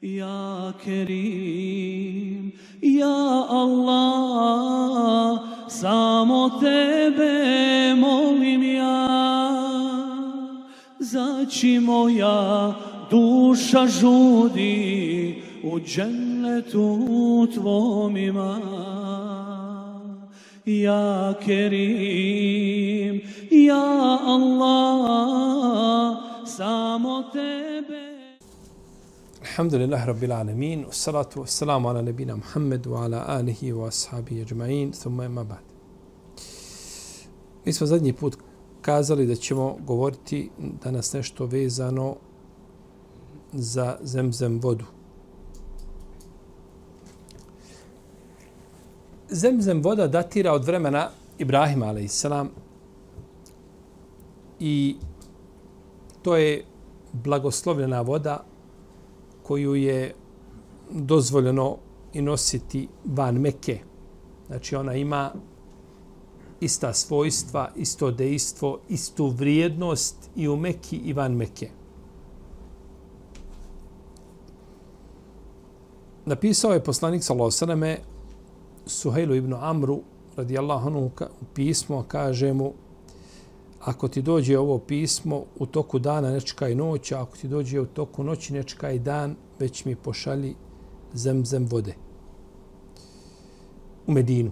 Ya Kerim, Ya Allah, samo tebe molim ja. Zaći moja duša žudi u džennetu tvom ima. Ja Kerim, ja Allah, samo Alhamdulillah Rabbil Alamin, salatu wassalamu ala nebina Muhammedu, ala alihi wa ashabi ajma'in, thumma ima ba'd. Mi smo zadnji put kazali da ćemo govoriti danas nešto vezano za zemzem vodu. Zemzem voda datira od vremena Ibrahima a.s. i to je blagoslovljena voda koju je dozvoljeno i nositi van Meke. Znači ona ima ista svojstva, isto dejstvo, istu vrijednost i u Meki i van Meke. Napisao je poslanik Salosaname Suhejlu ibn Amru radijallahu anhu u pismo, kaže mu ako ti dođe ovo pismo u toku dana ne čekaj noć, a ako ti dođe u toku noći ne čekaj dan, već mi pošali zemzem vode u Medinu.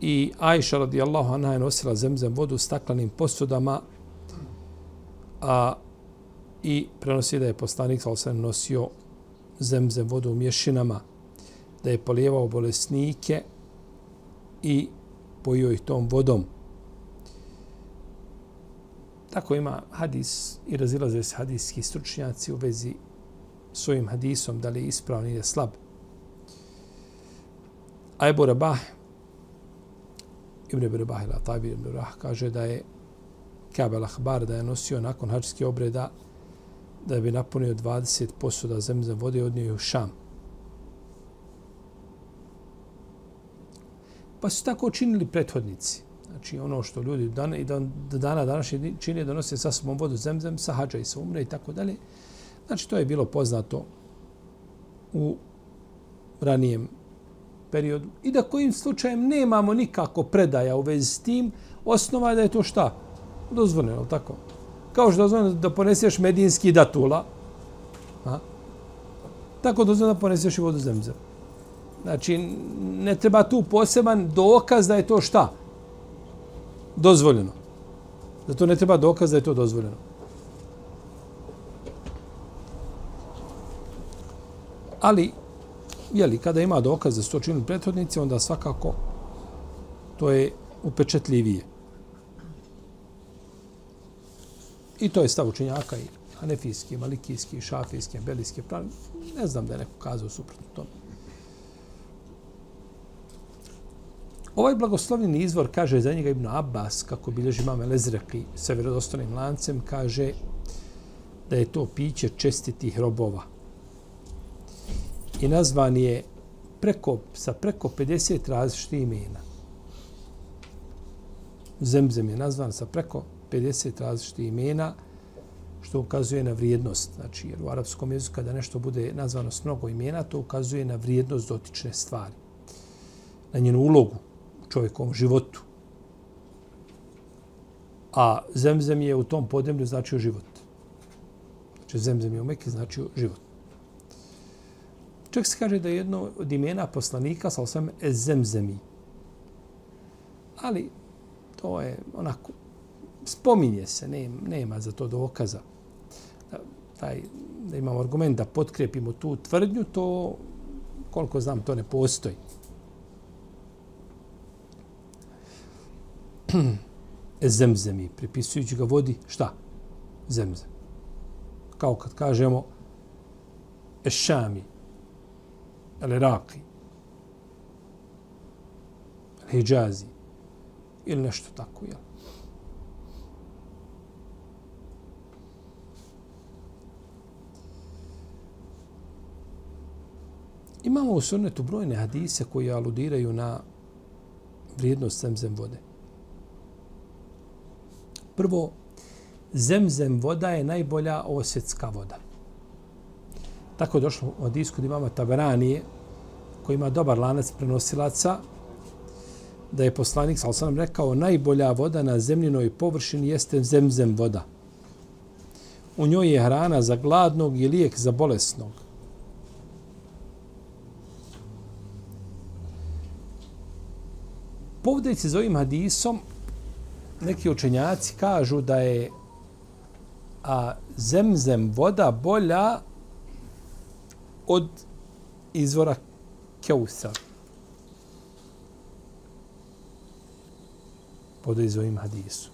I Ajša radijallahu anha je nosila zemzem vodu u staklenim posudama a, i prenosi da je poslanik sa nosio zemzem vodu u mješinama, da je polijevao bolesnike i pojio ih tom vodom. Tako ima hadis i razilaze se hadijski stručnjaci u vezi s ovim hadisom, da li je ispravan ili je slab. A Ebu Rabah, Ibn Ebu Rabah ili Atabi Ibn Rabah, kaže da je Kabe Lahbar da je nosio nakon hađskih obreda da bi napunio 20 posuda zemlje vode i odnio u Šam. Pa su tako činili prethodnici. Znači ono što ljudi dan, i dan, dana današnje čine donose sa sobom vodu zemzem, sa hađa i sa umre i tako dalje. Znači to je bilo poznato u ranijem periodu. I da kojim slučajem nemamo nikako predaja u vezi s tim, osnova je da je to šta? Dozvoljeno, tako? Kao što dozvoljeno da poneseš medinski datula, a? tako dozvoljeno da poneseš i vodu zemzem. Znači, ne treba tu poseban dokaz da je to šta? Dozvoljeno. Zato ne treba dokaz da je to dozvoljeno. Ali, jeli, kada ima dokaz da su to činili prethodnici, onda svakako to je upečetljivije. I to je stav učenjaka i hanefijski, malikijski, šafijski, belijski, pravi. Ne znam da je neko kazao suprotno tome. Ovaj blagoslovljeni izvor kaže za njega Ibn Abbas, kako bilježi mame Lezreki sa vjerodostanim lancem, kaže da je to piće čestitih robova. I nazvan je preko, sa preko 50 različitih imena. Zemzem je nazvan sa preko 50 različitih imena, što ukazuje na vrijednost. Znači, jer u arapskom jeziku kada nešto bude nazvano s mnogo imena, to ukazuje na vrijednost dotične stvari. Na njenu ulogu čovjekovom životu. A zemzem je u tom podemlju značio život. Znači zemzem je u Mekke značio život. Čak se kaže da je jedno od imena poslanika sa osam zemzemi. Ali to je onako, spominje se, nema, nema za to dokaza. Da, taj, da imamo argument da potkrepimo tu tvrdnju, to koliko znam, to ne postoji. zemzemi, pripisujući ga vodi, šta? Zemzem. Kao kad kažemo ešami, ili raki, Hijazi, ili nešto tako, jel? Imamo u sunnetu brojne hadise koji aludiraju na vrijednost zemzem vode. Prvo, zemzem voda je najbolja osjetska voda. Tako je došlo od iskud imama Taberanije, koji ima dobar lanac prenosilaca, da je poslanik, sal sam rekao, najbolja voda na zemljinoj površini jeste zemzem voda. U njoj je hrana za gladnog i lijek za bolesnog. Povdajući za ovim hadisom, neki učenjaci kažu da je a zemzem voda bolja od izvora Keusar. Pod izvojim hadisu.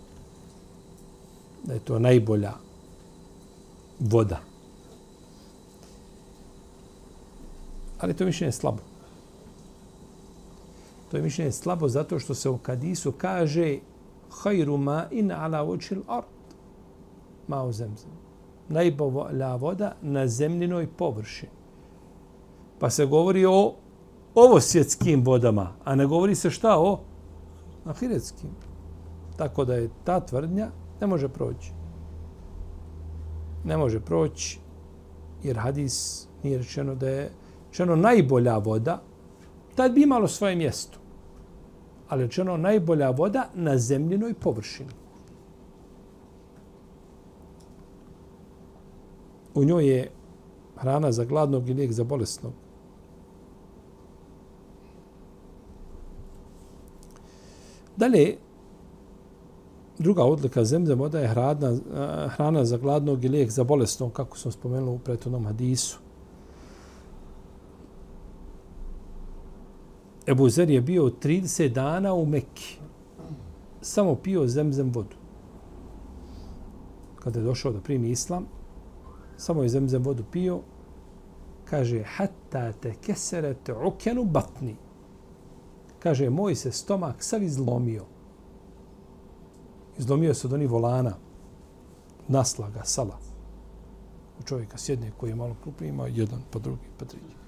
Da je to najbolja voda. Ali to mišljenje je slabo. To je mišljenje slabo zato što se u hadisu kaže hajru ma in ala učil art. Ma u zemzem. Najbolja voda na zemljinoj površini. Pa se govori o ovo svjetskim vodama, a ne govori se šta o ahiretskim. Tako da je ta tvrdnja ne može proći. Ne može proći jer hadis nije rečeno da je rečeno najbolja voda, tad bi imalo svoje mjesto. Ali rečeno najbolja voda na zemljinoj površini. U njoj je hrana za gladnog i lijek za bolesnog. Dalje, druga odlika zemlje voda je hrana, eh, hrana za gladnog i lijek za bolesnog, kako sam spomenuo u prethodnom hadisu. Ebu Zer je bio 30 dana u Mekki. Samo pio zemzem vodu. Kada je došao da primi islam, samo je zemzem vodu pio. Kaže, hatta te keserete okenu batni. Kaže, moj se stomak sav izlomio. Izlomio se od onih volana, naslaga, sala. U čovjeka sjedne koji je malo krupniji, ima jedan, pa drugi, pa treći.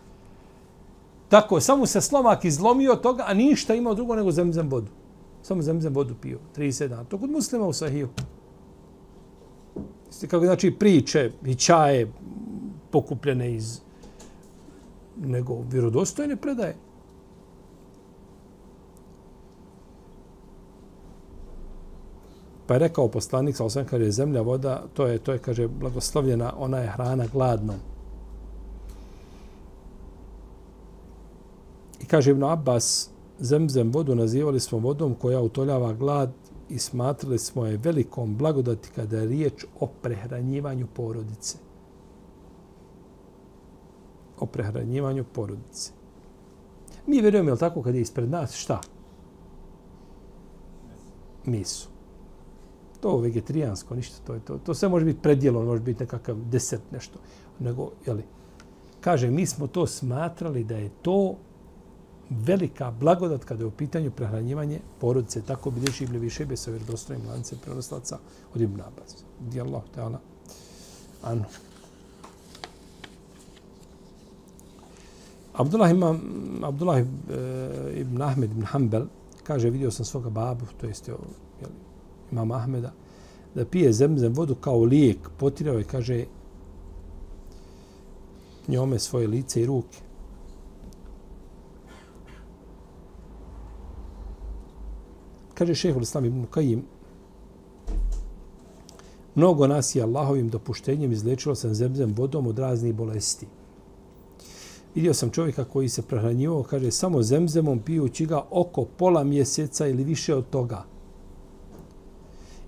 Tako, samo se slomak izlomio od toga, a ništa imao drugo nego zemzem vodu. Samo zemzem vodu pio, 30 dana. To kod muslima u sahiju. Isti kako znači priče i čaje pokupljene iz nego vjerodostojne predaje. Pa je rekao poslanik, sa osam kaže, zemlja, voda, to je, to je, kaže, blagoslovljena, ona je hrana gladnom. Kaže Ibn Abbas, zemzem vodu nazivali smo vodom koja utoljava glad i smatrali smo je velikom blagodati kada je riječ o prehranjivanju porodice. O prehranjivanju porodice. Mi vjerujemo, je tako, kad je ispred nas, šta? Misu. To vegetarijansko, ništa, to je to. To sve može biti predjelo, može biti nekakav desert, nešto. Nego, jeli, kaže, mi smo to smatrali da je to velika blagodat kada je u pitanju prehranjivanje porodice. Tako bi liješi Ibn Višebe sa vjerodostojnim lancem prenoslaca od Ibn Abbas. Di Allah, ta'ala, anu. Abdullah, ima, Abdullah e, ibn Ahmed ibn Hanbel kaže, vidio sam svoga babu, to jest imam Ahmeda, da pije zemzem vodu kao lijek, potirao je, kaže, njome svoje lice i ruke. Kaže šehol Islam ibn Kajim, mnogo nas je Allahovim dopuštenjem izlečilo sam zemzem vodom od raznih bolesti. Vidio sam čovjeka koji se prehranjivao, kaže, samo zemzemom pijući ga oko pola mjeseca ili više od toga.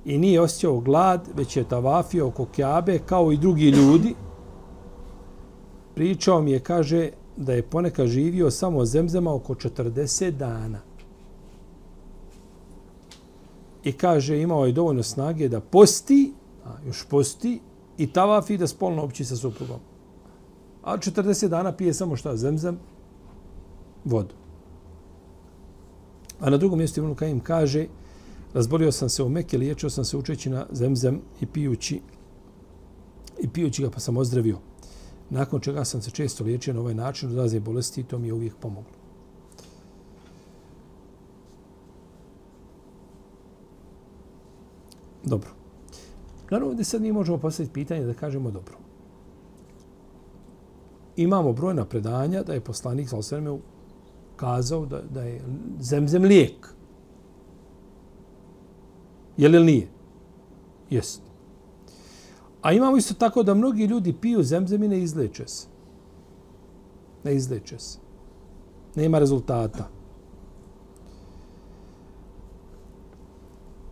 I nije osjećao glad, već je tavafio oko Kjabe kao i drugi ljudi. Pričao mi je, kaže, da je ponekad živio samo zemzema oko 40 dana i kaže imao je dovoljno snage da posti, a još posti, i tavafi da spolno opći sa suprugom. A 40 dana pije samo šta? Zemzem, vodu. A na drugom mjestu Ibn Kajim kaže razbolio sam se u Mekke, liječio sam se učeći na zemzem i pijući i pijući ga pa sam ozdravio. Nakon čega sam se često liječio na ovaj način odlaze bolesti i to mi je uvijek pomoglo. Dobro. Naravno, ovdje sad mi možemo postaviti pitanje da kažemo dobro. Imamo brojna predanja da je poslanik sa osvrme kazao da, da je zemzem lijek. Je li nije? Jest. A imamo isto tako da mnogi ljudi piju zemzem i ne izleče se. Ne izleče se. Nema rezultata.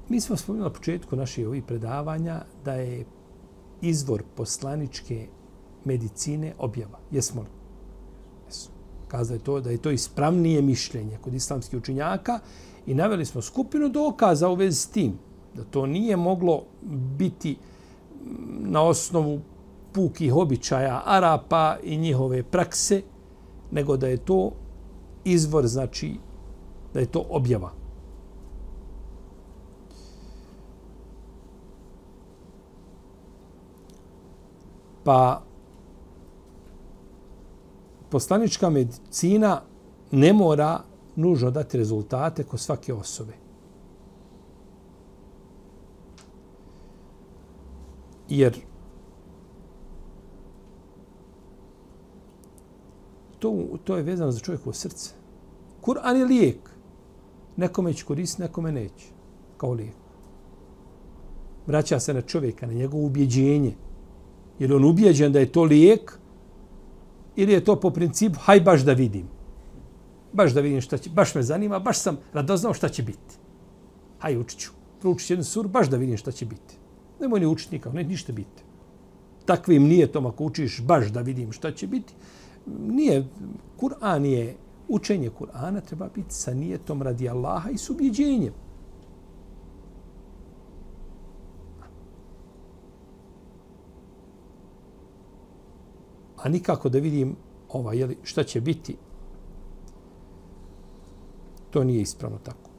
Mi smo spomenuli na početku naših ovih predavanja da je izvor poslaničke medicine objava. Jesmo li? Jesmo. Kaza je to da je to ispravnije mišljenje kod islamskih učinjaka i naveli smo skupinu dokaza u vezi s tim da to nije moglo biti na osnovu pukih običaja Arapa i njihove prakse, nego da je to izvor, znači da je to objava. Pa poslanička medicina ne mora nužno dati rezultate kod svake osobe. Jer to, to je vezano za čovjekovo srce. Kur'an je lijek. Nekome će koristiti, nekome neće. Kao lijek. Vraća se na čovjeka, na njegovo ubjeđenje. Je li on ubijeđen da je to lijek ili je to po principu haj baš da vidim. Baš da vidim šta će, baš me zanima, baš sam radoznao šta će biti. Haj učit ću. Proučit jedan sur, baš da vidim šta će biti. Nemoj ni učiti nikako, ne ništa biti. Takvim nije to ako učiš baš da vidim šta će biti. Nije, Kur'an je, učenje Kur'ana treba biti sa nijetom radi Allaha i s ubjeđenjem. A nikako da vidim ova, jeli, šta će biti, to nije ispravno tako.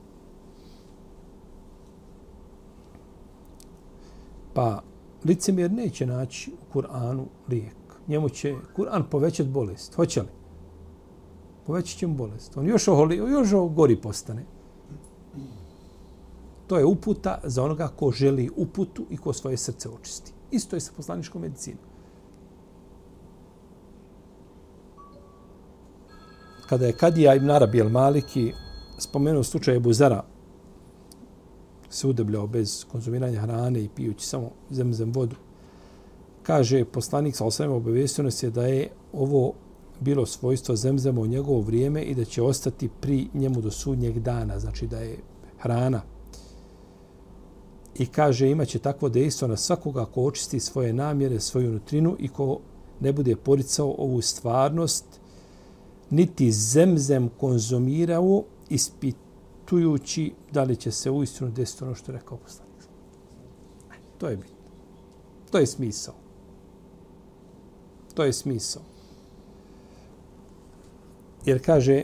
Pa licemjer neće naći u Kur'anu lijek. Njemu će Kur'an povećati bolest. Hoće li? Povećat će mu bolest. On još, oholi, još gori postane. To je uputa za onoga ko želi uputu i ko svoje srce očisti. Isto je sa poslaničkom medicinom. Kada je Kadija ibn Arabi al-Maliki spomenuo slučaj Ebu Zara, se udebljao bez konzumiranja hrane i pijući samo zemzem vodu, kaže poslanik sa osvijem obavestio nas je da je ovo bilo svojstvo zemzema u njegovo vrijeme i da će ostati pri njemu do sudnjeg dana, znači da je hrana. I kaže imaće takvo dejstvo na svakoga ko očisti svoje namjere, svoju nutrinu i ko ne bude poricao ovu stvarnost niti zemzem konzumirao ispitujući da li će se uistinu desiti ono što je rekao poslanik. To je bit. To je smisao. To je smisao. Jer kaže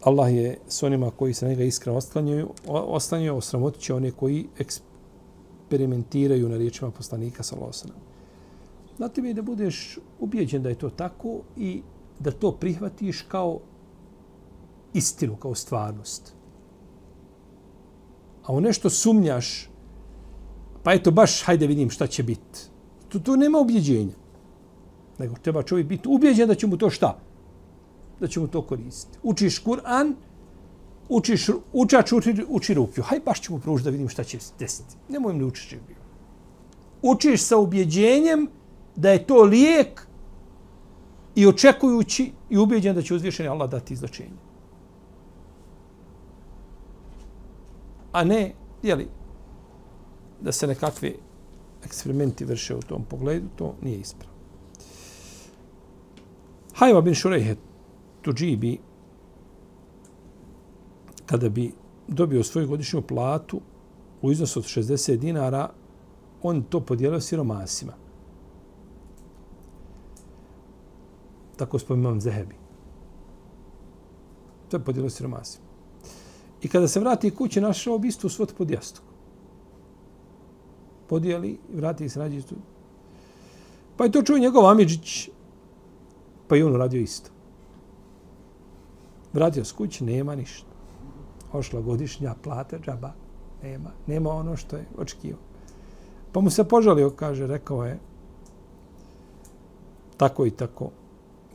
Allah je s onima koji se na njega iskreno oslanjaju, oslanjaju osramotit će one koji eksperimentiraju na riječima poslanika sa losanom. Na tebi da budeš ubijeđen da je to tako i da to prihvatiš kao istinu, kao stvarnost. A u nešto sumnjaš, pa eto baš, hajde vidim šta će biti. Tu, tu nema ubjeđenja. Nego treba čovjek biti ubjeđen da će mu to šta? Da će mu to koristiti. Učiš Kur'an, učiš, učač uči, uči rukju. Hajde baš ću mu pružiti da vidim šta će desiti. Nemoj mi učiš Učiš sa ubjeđenjem da je to lijek i očekujući i ubeđen da će uzvišeni Allah dati izlačenje. A ne, jeli, da se nekakve eksperimenti vrše u tom pogledu, to nije ispravno. Hajva bin Šurejhe Tuđibi, kada bi dobio svoju godišnju platu u iznosu od 60 dinara, on to podijelio siromasima. Tako spominam Zehebi. To je podijelo siromasima. I kada se vrati kući, našao bi istu svot pod jastuk. Podijeli i vrati se nađe istu. Pa je to čuo njegov Amidžić, pa i on uradio isto. Vratio s kući, nema ništa. Ošla godišnja plata, džaba. Nema, nema ono što je očekivao. Pa mu se požalio, kaže, rekao je, tako i tako,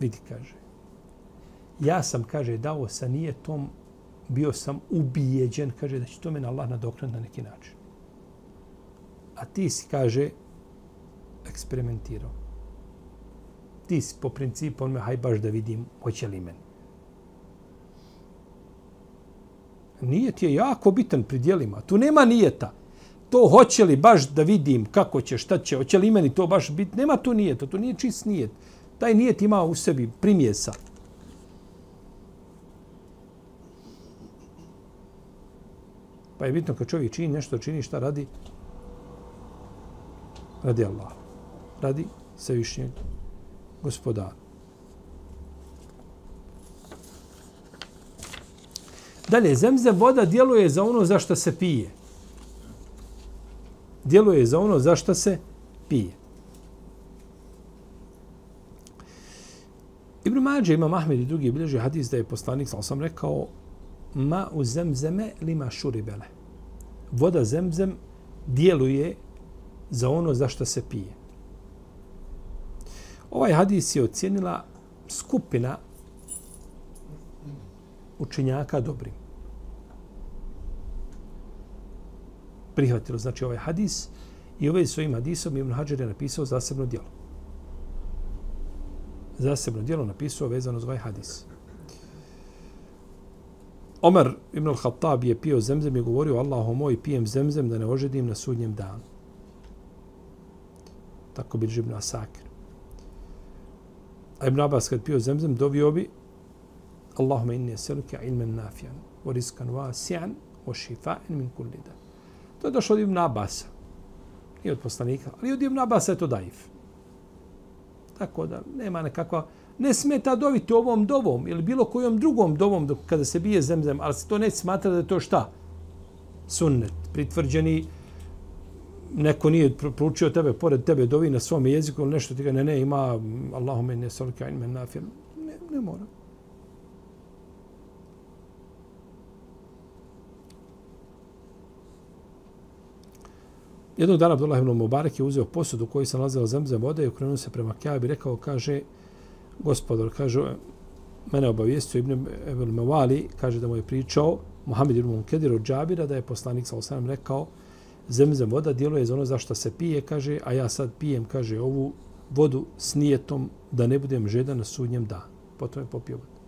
vidi, kaže, ja sam, kaže, dao sa nijetom, bio sam ubijeđen, kaže, da će to meni Allah nadoknati na neki način. A ti si, kaže, eksperimentirao. Ti si po principu, on me, haj baš da vidim, hoće li meni. Nijet je jako bitan pri dijelima. Tu nema nijeta. To hoće li baš da vidim kako će, šta će, hoće li meni to baš biti. Nema tu nijeta, to nije čist nijet. Taj nijet ima u sebi primjesa. Pa je bitno kad čovjek čini nešto, čini šta radi? Radi Allah. Radi svevišnjeg gospodara. Dalje, zemzem voda djeluje za ono za što se pije. Djeluje za ono za što se pije. Ibn Mađe ima Mahmed i drugi bilježi hadis da je poslanik, sam sam rekao, ma u zemzeme lima šuribele. Voda zemzem djeluje za ono za što se pije. Ovaj hadis je ocijenila skupina učenjaka dobrim. Prihvatilo znači ovaj hadis i ovaj svojim hadisom Ibn Hajar je napisao zasebno djelo. Zasebno djelo napisao vezano za ovaj hadis. Omer ibn al-Khattab je pio zemzem i govorio Allahu moj pijem zemzem da ne ožedim na sudnjem danu. Tako bi ibn Asakir. A Ibn Abbas kad pio zemzem dovio bi Allahumma inni eseluke ilmen nafijan wa riskan wasi'an wa shifa'an min kulli da. To je došlo od Ibn Abbas. I od poslanika. Ali od Ibn Abbas je to daif. Tako da nema nekakva ne smeta doviti ovom dovom ili bilo kojom drugom dovom dok, kada se bije zemzem, ali se to ne smatra da je to šta? Sunnet, pritvrđeni, neko nije proučio tebe, pored tebe dovi na svom jeziku ili nešto ti ga ne, ne, ima Allahume ne solika in men nafir. Ne, ne mora. Jednog dana Abdullah ibn Mubarak je uzeo posudu koji se nalazila zemzem vode i okrenuo se prema Kjabi i rekao, kaže, gospodar, kaže, mene obavijestio Ibn Ebel Mevali, kaže da mu je pričao Muhammed ibn Munkedir od Džabira, da je poslanik sa osanem rekao, zemzem voda djeluje za ono za što se pije, kaže, a ja sad pijem, kaže, ovu vodu s nijetom da ne budem žedan na sudnjem da. Potom je popio vodu.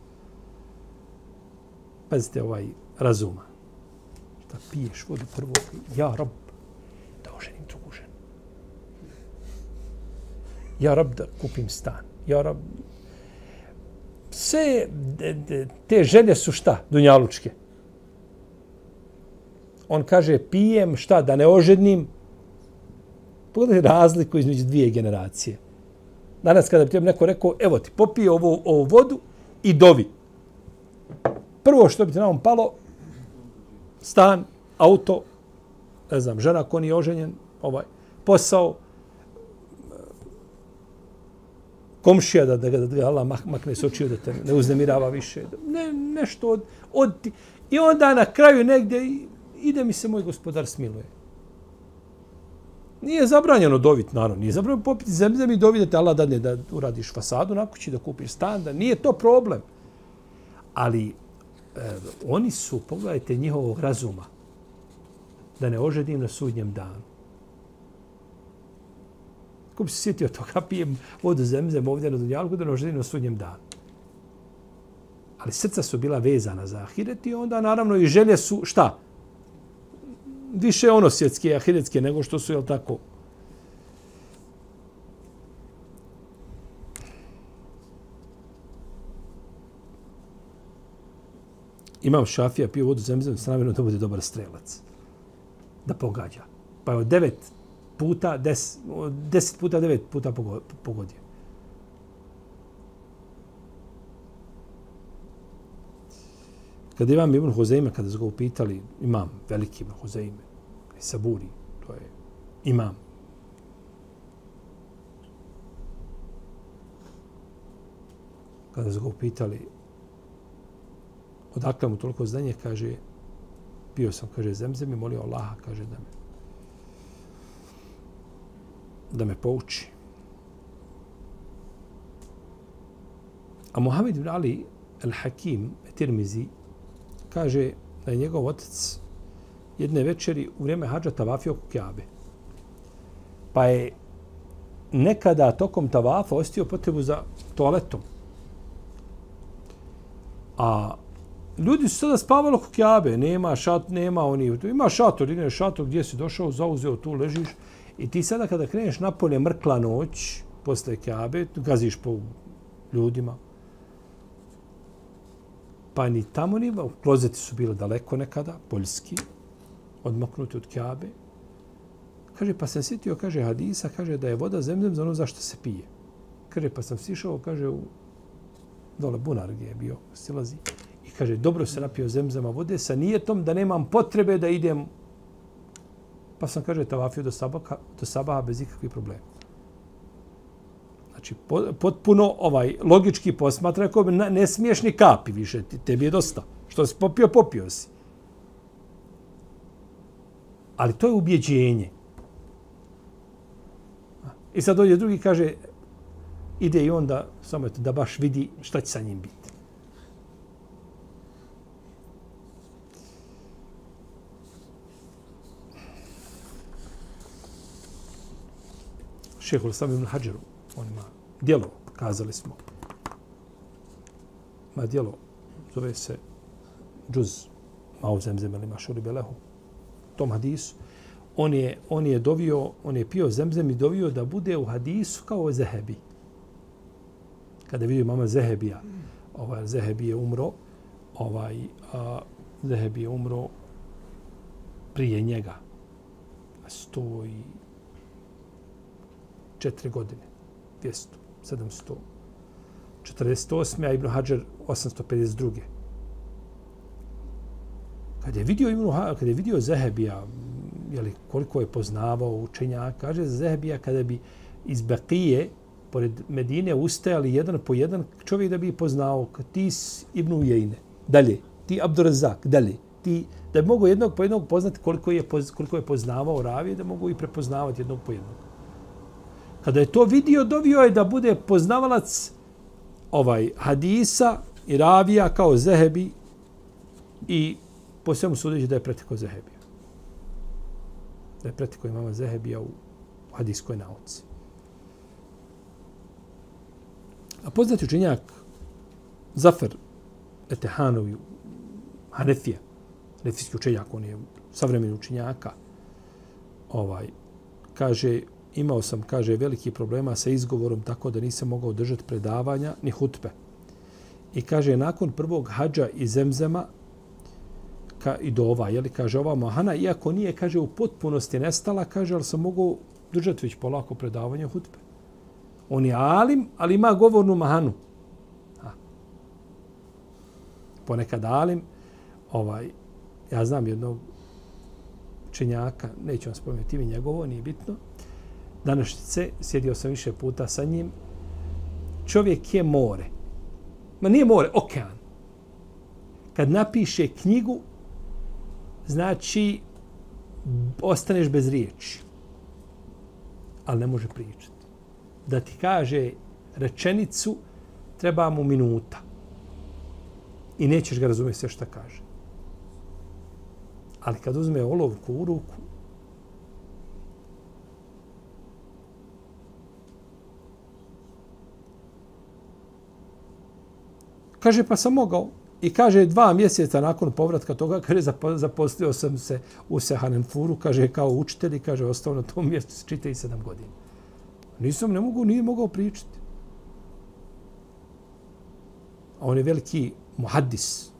Pazite ovaj razuma. Šta piješ vodu prvo? Ja, rob, da oženim drugu ženu. Ja, rab da kupim stan. Ja, rab... sve te želje su šta? Dunjalučke. On kaže, pijem šta, da ne ožednim. Pogledaj razliku između dvije generacije. Danas kada bi ti neko rekao, evo ti, popije ovu, ovu vodu i dovi. Prvo što bi ti na ovom palo, stan, auto, ne znam, žena ko nije oženjen, ovaj, posao, komšija da, da, da, da Allah mak, makne se očio da te ne uznemirava više. Ne, nešto od, od ti. I onda na kraju negdje ide mi se moj gospodar smiluje. Nije zabranjeno dovit, naravno, nije zabranjeno popiti zemlje i dobiti da te Allah dadne da uradiš fasadu na kući, da kupiš stan, da nije to problem. Ali e, oni su, pogledajte njihovog razuma, da ne ožedim na sudnjem danu. Kako bi se sjetio toga, pijem vodu zemzem ovdje na Dunjalku da nožedim na sudnjem danu. Ali srca su bila vezana za ahiret i onda naravno i želje su šta? Više ono svjetske ahiretske nego što su, jel tako? Imam šafija, pio vodu zemzem, s da bude dobar strelac. Da pogađa. Pa je od devet puta, des, deset puta, devet puta pogodio. Kada imam Ibn Huzeime, kada su ga upitali, imam veliki Ibn Huzeime, i Saburi, to je imam. Kada su ga upitali, odakle mu toliko znanje, kaže, pio sam, kaže, zemzem i molio Allaha, kaže, da me da me pouči. A Muhammed ibn Ali al-Hakim, Tirmizi, kaže da je njegov otac jedne večeri u vrijeme hađa tavafio oko Kjabe. Pa je nekada tokom tavafa ostio potrebu za toaletom. A ljudi su sada spavali oko Kjabe, nema šat, nema oni, ima šator, ide šator gdje si došao, zauzeo tu, ležiš. I ti sada kada kreneš napolje mrkla noć, posle Kjabe, gaziš po ljudima, pa ni tamo ni, klozeti su bile daleko nekada, poljski, odmaknuti od Kjabe. Kaže, pa sam sitio, kaže, hadisa, kaže, da je voda zemljem za ono zašto se pije. Kaže, pa sam sišao, kaže, u dole bunar gdje je bio, silazi. lazi kaže, dobro se napio zemzama vode sa nijetom da nemam potrebe da idem. Pa sam, kaže, tavafio do sabaha, do sabaha bez ikakvih problema. Znači, potpuno ovaj logički posmatra, ako ne smiješ ni kapi više, tebi je dosta. Što si popio, popio si. Ali to je ubjeđenje. I sad dođe drugi kaže, ide i onda, samo eto, da baš vidi šta će sa njim biti. Šehol Sam ibn Hađeru, on ima dijelo, kazali smo. Ima dijelo, zove se Džuz, Mao Zemzem ili Mašuri Belehu, tom hadisu. On je, on je dovio, on je pio Zemzem i dovio da bude u hadisu kao Zehebi. Kada vidio mama Zehebija, ovaj, Zehebi je umro, ovaj, a, Zehebi je umro prije njega. Sto i četiri godine. 200. 748. a Ibn Hajar 852. Kad je vidio Ibn Hajar, kad je vidio Zehebija, jeli, koliko je poznavao učenja, kaže Zehebija kada bi iz Bekije, pored Medine, ustajali jedan po jedan čovjek da bi poznao ti Ibn Ujejne, dalje, ti Abdurazak, dalje, ti, da bi mogo jednog po jednog poznati koliko je, koliko je poznavao ravije, da mogu i prepoznavati jednog po jednog. Kada je to vidio, dovio je da bude poznavalac ovaj hadisa i ravija kao Zehebi i po svemu sudeći da je pretiko Zehebija. Da je pretiko imama Zehebija u hadiskoj nauci. A poznati učenjak Zafer Etehanovi Hanefija, Hanefijski učenjak, on je savremeni učenjaka, ovaj, kaže imao sam, kaže, veliki problema sa izgovorom tako da nisam mogao držati predavanja ni hutbe. I kaže, nakon prvog hađa iz Zemzema, ka, i do ova, jeli, kaže, ova mohana, iako nije, kaže, u potpunosti nestala, kaže, ali sam mogao držati već polako predavanje hutbe. On je alim, ali ima govornu mahanu. Ha. Ponekad alim, ovaj, ja znam jednog činjaka, neću vam spomenuti ime njegovo, nije bitno, današnjice, sjedio sam više puta sa njim, čovjek je more. Ma nije more, okean. Kad napiše knjigu, znači ostaneš bez riječi. Ali ne može pričati. Da ti kaže rečenicu, treba mu minuta. I nećeš ga razumjeti sve što kaže. Ali kad uzme olovku u ruku, Kaže, pa sam mogao. I kaže, dva mjeseca nakon povratka toga, kaže, zaposlio sam se u Sehanenfuru, kaže, kao učitelj i kaže, ostao na tom mjestu, čite i sedam godina. Nisam, ne mogu, nije mogao pričati. A on je veliki muhaddis,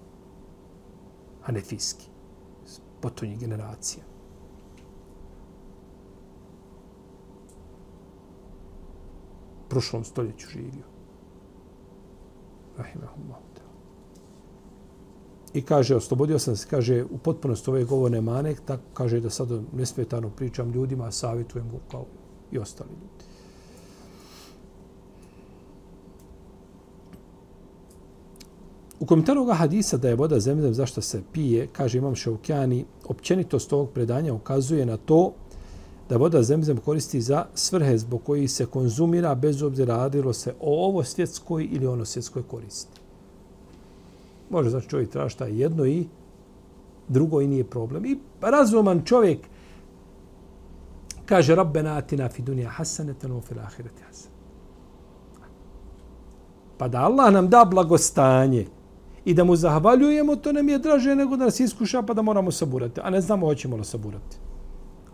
hanefijski, potonji generacija. prošlom stoljeću živio rahimahullah. I kaže, oslobodio sam se, kaže, u potpunosti ove govorne mane, tako kaže da sad nesmetano pričam ljudima, savjetujem go kao i ostali ljudi. U komentaru ovoga hadisa da je voda zemzem zašto se pije, kaže imam Šaukjani, općenitost ovog predanja ukazuje na to da voda zemzem koristi za svrhe zbog koji se konzumira bez obzira radilo se o ovo svjetskoj ili ono svjetskoj koristi. Može znači čovjek trašta jedno i drugo i nije problem. I razuman čovjek kaže Rabbena atina fi dunija hasaneten u fil ahireti hasan. Pa da Allah nam da blagostanje i da mu zahvaljujemo, to nam je draže nego da nas iskuša pa da moramo saburati. A ne znamo hoćemo li saburati.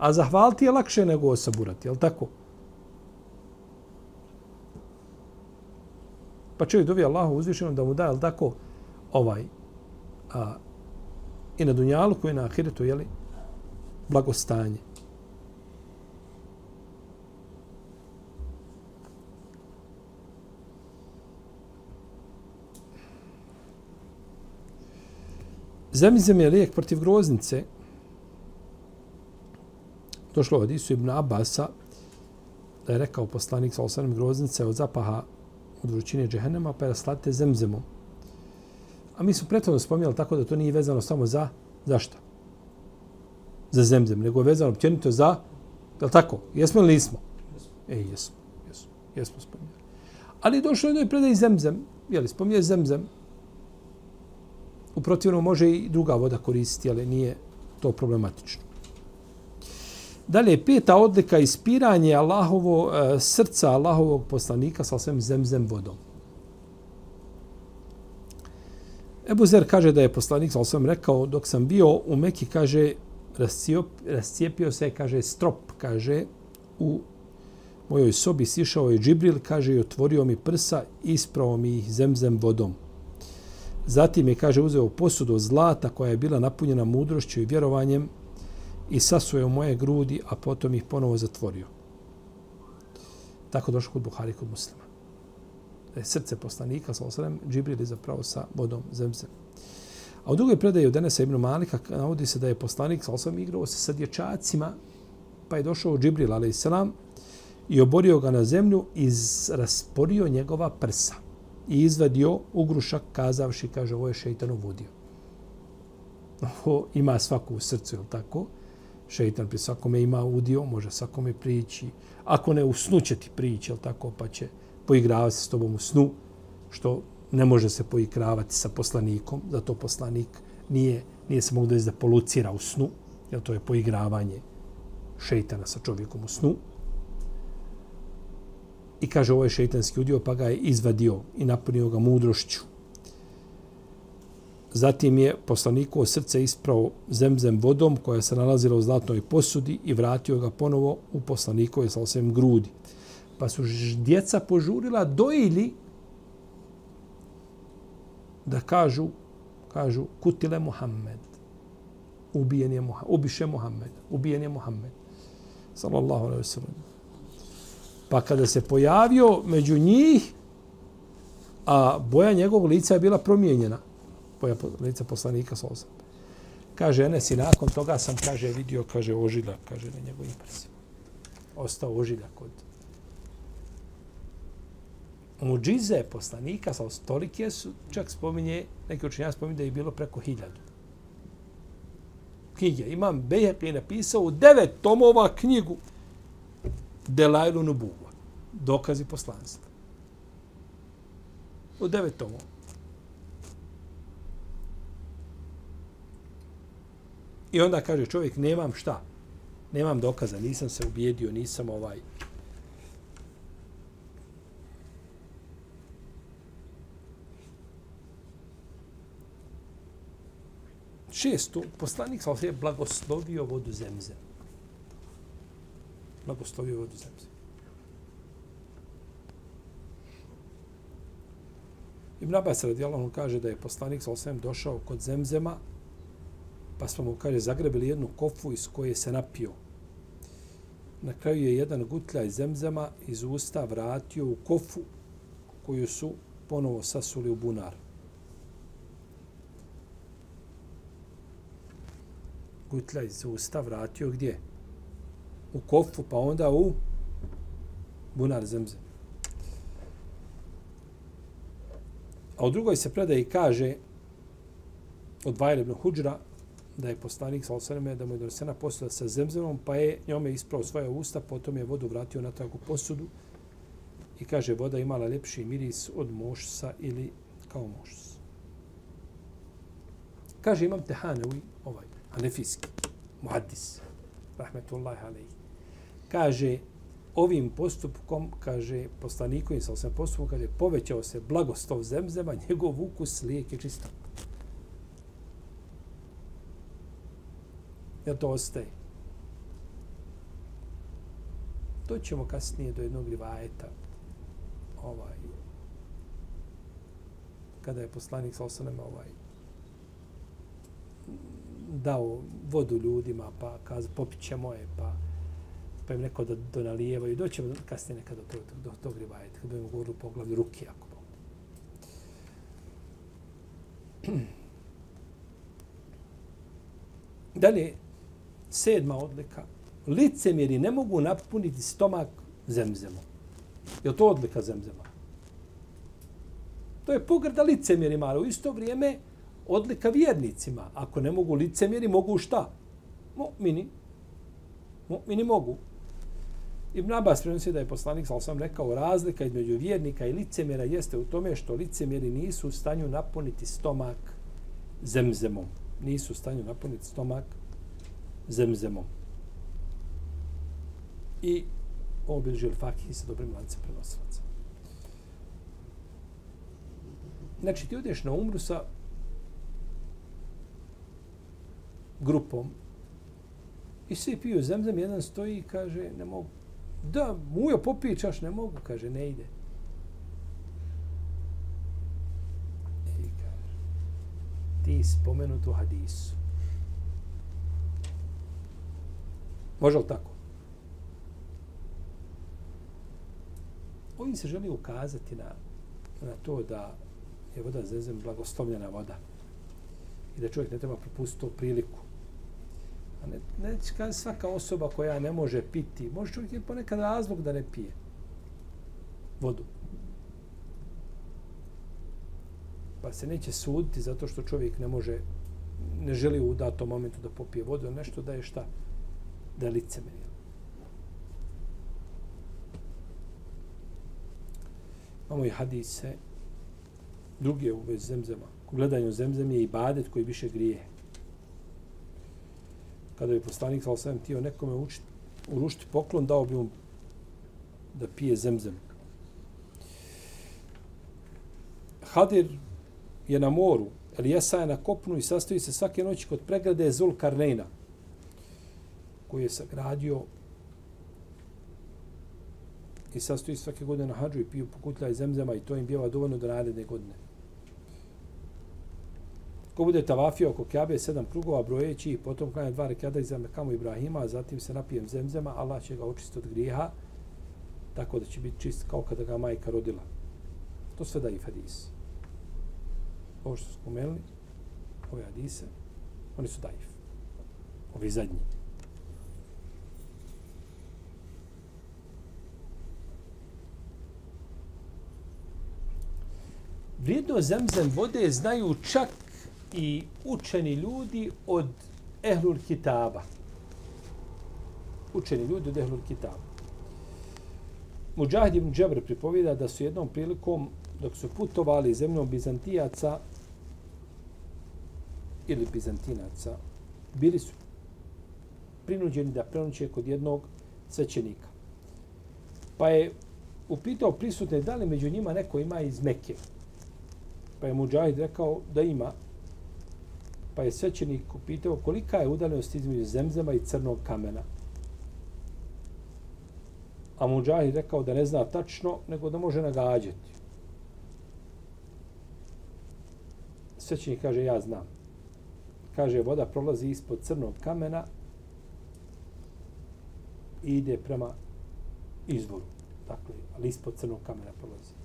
A zahvaliti je lakše nego osaburati, je li tako? Pa čovjek dovi Allahu uzvišenom da mu da, je li tako, ovaj, a, i na dunjalu koji je na ahiretu, je li, blagostanje. Zemizem je lijek protiv groznice. Došlo od Isu ibn Abasa da je rekao poslanik sa osanem groznice od zapaha od vrućine džehennema pa je raslate zemzemom. A mi smo prethodno spomijali tako da to nije vezano samo za, za šta? Za zemzem, nego je vezano općenito za, je li tako? Jesmo ili nismo? E, jesmo, jesmo, jesmo spomijali. Ali došlo je jednoj predaj zemzem, je li spominje zemzem, u protivnom može i druga voda koristiti, ali nije to problematično. Dalje, peta odlika ispiranje Allahovo, e, srca Allahovog poslanika sa svem zemzem vodom. Ebu Zer kaže da je poslanik sa svem rekao, dok sam bio u Meki, kaže, rascijepio se, kaže, strop, kaže, u mojoj sobi sišao je Džibril, kaže, i otvorio mi prsa, ispravo mi ih zemzem vodom. Zatim je, kaže, uzeo posudu zlata koja je bila napunjena mudrošću i vjerovanjem i sasuje u moje grudi, a potom ih ponovo zatvorio. Tako došlo kod Buhari kod muslima. Da je srce poslanika, sa osadem, Džibril je zapravo sa vodom zemzem. A u drugoj predaji od Denesa ibn Malika navodi se da je poslanik sa osadem igrao se sa dječacima, pa je došao Džibril, ali i oborio ga na zemlju i rasporio njegova prsa i izvadio ugrušak kazavši, kaže, ovo je šeitan uvodio. Ovo ima svaku u srcu, je tako? Šeitan pri svakome ima udio, može svakome prići. Ako ne, u snu će ti prići, jel tako? Pa će poigravati se s tobom u snu, što ne može se poigravati sa poslanikom, zato poslanik nije, nije se mogu da polucira u snu, jer to je poigravanje šeitana sa čovjekom u snu. I kaže, ovo je šeitanski udio, pa ga je izvadio i napunio ga mudrošću. Zatim je poslanikovo srce ispravo zemzem vodom koja se nalazila u zlatnoj posudi i vratio ga ponovo u poslanikove sa osvijem grudi. Pa su djeca požurila dojili da kažu, kažu, kutile Muhammed. Ubijen je Muhammed. Ubiše Muhammed. Ubijen je Muhammed. Sallallahu alaihi wa sallam. Pa kada se pojavio među njih, a boja njegovog lica je bila promijenjena, boja lica poslanika sa osam. Kaže Enes i nakon toga sam, kaže, vidio, kaže, ožiljak, kaže, na njegovim prsima. Ostao ožiljak kod Muđize poslanika sa tolike su, čak spominje, neki učenja spominje da je bilo preko hiljadu. Knjige. Imam Bejhek je napisao u devet tomova knjigu Delajlu Nubuva. Dokazi poslanstva. U devet tomova. I onda kaže čovjek, nemam šta. Nemam dokaza, nisam se ubijedio, nisam ovaj... Šesto, poslanik sa je blagoslovio vodu zemze. Blagoslovio vodu zemze. Ibn Abbas radijallahu kaže da je poslanik sa došao kod zemzema pa smo mu, kaže, zagrebili jednu kofu iz koje se napio. Na kraju je jedan gutljaj zemzama zemzema iz usta vratio u kofu koju su ponovo sasuli u bunar. Gutljaj iz usta vratio gdje? U kofu, pa onda u bunar zemzema. A u drugoj se predaji kaže od Vajl ibn Huđra da je poslanik sa osaneme da mu je donesena posuda sa zemzemom, pa je njome isprao svoje usta, potom je vodu vratio na takvu posudu i kaže voda imala lepši miris od mošsa ili kao mošs. Kaže imam Tehanevi, ovaj, anefiski, muhaddis, rahmetullahi alaihi. Kaže, ovim postupkom, kaže, poslanikovim sa osam postupkom, kaže, povećao se blagostov zemzema, njegov ukus lijek je čistak. Jer to ostaje? To ćemo kasnije do jednog rivajeta. Ovaj, kada je poslanik sa osanem ovaj, dao vodu ljudima, pa kaz, popit ćemo je, pa, pa im neko da donalijevaju. Doćemo kasnije nekada do tog, do tog rivajeta, kada budemo govorili u poglavlju ruke, ako Bog. Dalje, sedma odlika, licemjeri ne mogu napuniti stomak zemzemom. Je to odlika zemzema? To je pogrda licemjerima, ali u isto vrijeme odlika vjernicima. Ako ne mogu licemjeri, mogu šta? Mu'mini. Mu'mini mogu. Ibn Abbas prenosi da je poslanik, sal sam rekao, razlika između vjernika i licemjera jeste u tome što licemjeri nisu u stanju napuniti stomak zemzemom. Nisu u stanju napuniti stomak zemzemom. I ovo bilži fakih sa dobrim lancem prenosilaca. Znači, ti odeš na umru sa grupom i svi piju zemzem, jedan stoji i kaže, ne mogu. Da, mujo, popije čaš, ne mogu, kaže, ne ide. I kaže, ti spomenut u hadisu. Može li tako? Ovim se želi ukazati na, na to da je voda zezem blagoslovljena voda i da čovjek ne treba propustiti tu priliku. A ne, ne kaže svaka osoba koja ne može piti, može čovjek je ponekad razlog da ne pije vodu. Pa se neće suditi zato što čovjek ne može, ne želi u datom momentu da popije vodu, nešto da je šta? Da je licemerija. Imamo i hadise, drugi u vezi zemzema. U gledanju zemzem je i badet koji više grije. Kada bi poslanik sa osam tio nekome učiti, urušiti poklon, dao bi mu da pije zemzem. Hadir je na moru, Elijesa je na kopnu i sastoji se svake noći kod pregrade Zulkarnejna koji je sagradio i sastoji svake godine na hađu i piju pokutlja i zemzema i to im bijeva dovoljno do naredne godine. Ko bude tavafio oko Kjabe sedam krugova brojeći i potom klanja dva rekada iza Mekamu Ibrahima, a zatim se napijem zemzema, Allah će ga očistiti od grijeha, tako da će biti čist kao kada ga majka rodila. To sve da i hadis. Ovo što spomenuli, ove hadise, oni su daif. Ovi zadnji. Vrijedno zemzem vode znaju čak i učeni ljudi od Ehlul Kitaba. Učeni ljudi od Ehlul Kitaba. Mujahid ibn Džabr pripovida da su jednom prilikom, dok su putovali zemljom Bizantijaca ili Bizantinaca, bili su prinuđeni da prenoće kod jednog svećenika. Pa je upitao prisutne da li među njima neko ima iz Mekke. Pa je Mujahid rekao da ima. Pa je svećenik upitao kolika je udaljenost između zemzema i crnog kamena. A Mujahid rekao da ne zna tačno, nego da može nagađati. Svećenik kaže, ja znam. Kaže, voda prolazi ispod crnog kamena i ide prema izvoru. Dakle, ali ispod crnog kamena prolazi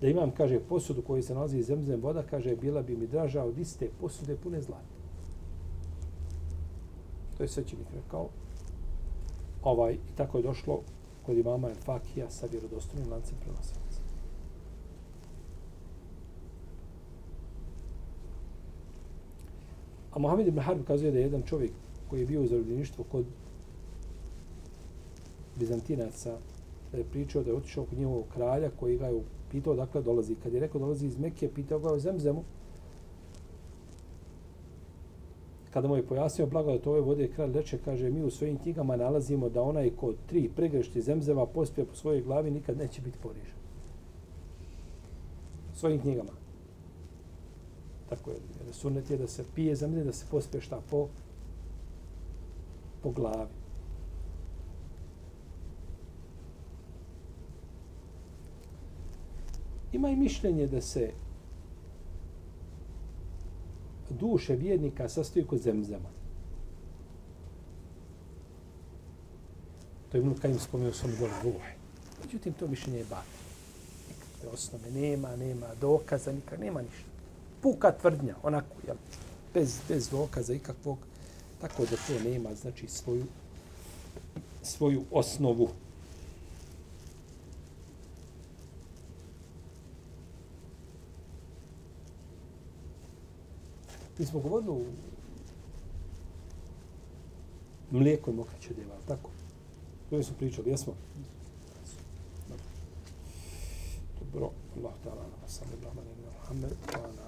da imam, kaže, posudu koju se nalazi zemzem voda, kaže, bila bi mi draža od iste posude pune zlata. To je svećenik rekao. Ovaj, I tako je došlo kod imama El Fakija sa vjerodostojnim lancem prenosilaca. A Mohamed ibn Harb kazuje da je jedan čovjek koji je bio u zarobljeništvu kod Bizantinaca, da je pričao da je otišao kod njihovog kralja koji ga je u pitao dakle dolazi. Kad je rekao dolazi iz Mekije, pitao ga o zemzemu. Kada mu je pojasnio blagodat ove vode, kralj reče, kaže, mi u svojim knjigama nalazimo da onaj ko tri pregrešti zemzeva pospije po svojoj glavi nikad neće biti porižen. Svojim knjigama. Tako je. Jer sunet je da se pije zemlje, da se pospije šta po, po glavi. Ima i mišljenje da se duše vjernika sastoji kod zemzema. To je Ibn Kajim spomenuo svom dole ruhe. Međutim, to mišljenje je bati. Nikakve osnove nema, nema dokaza, nikak, nema ništa. Puka tvrdnja, onako, jel, bez, bez dokaza ikakvog, tako da to nema, znači, svoju, svoju osnovu. Mi smo govorili u mlijeko i mokraće djeva, tako? To smo pričali, jesmo? Dobro. Allah ta'ala, sallallahu alaihi wa sallam, Muhammed, wa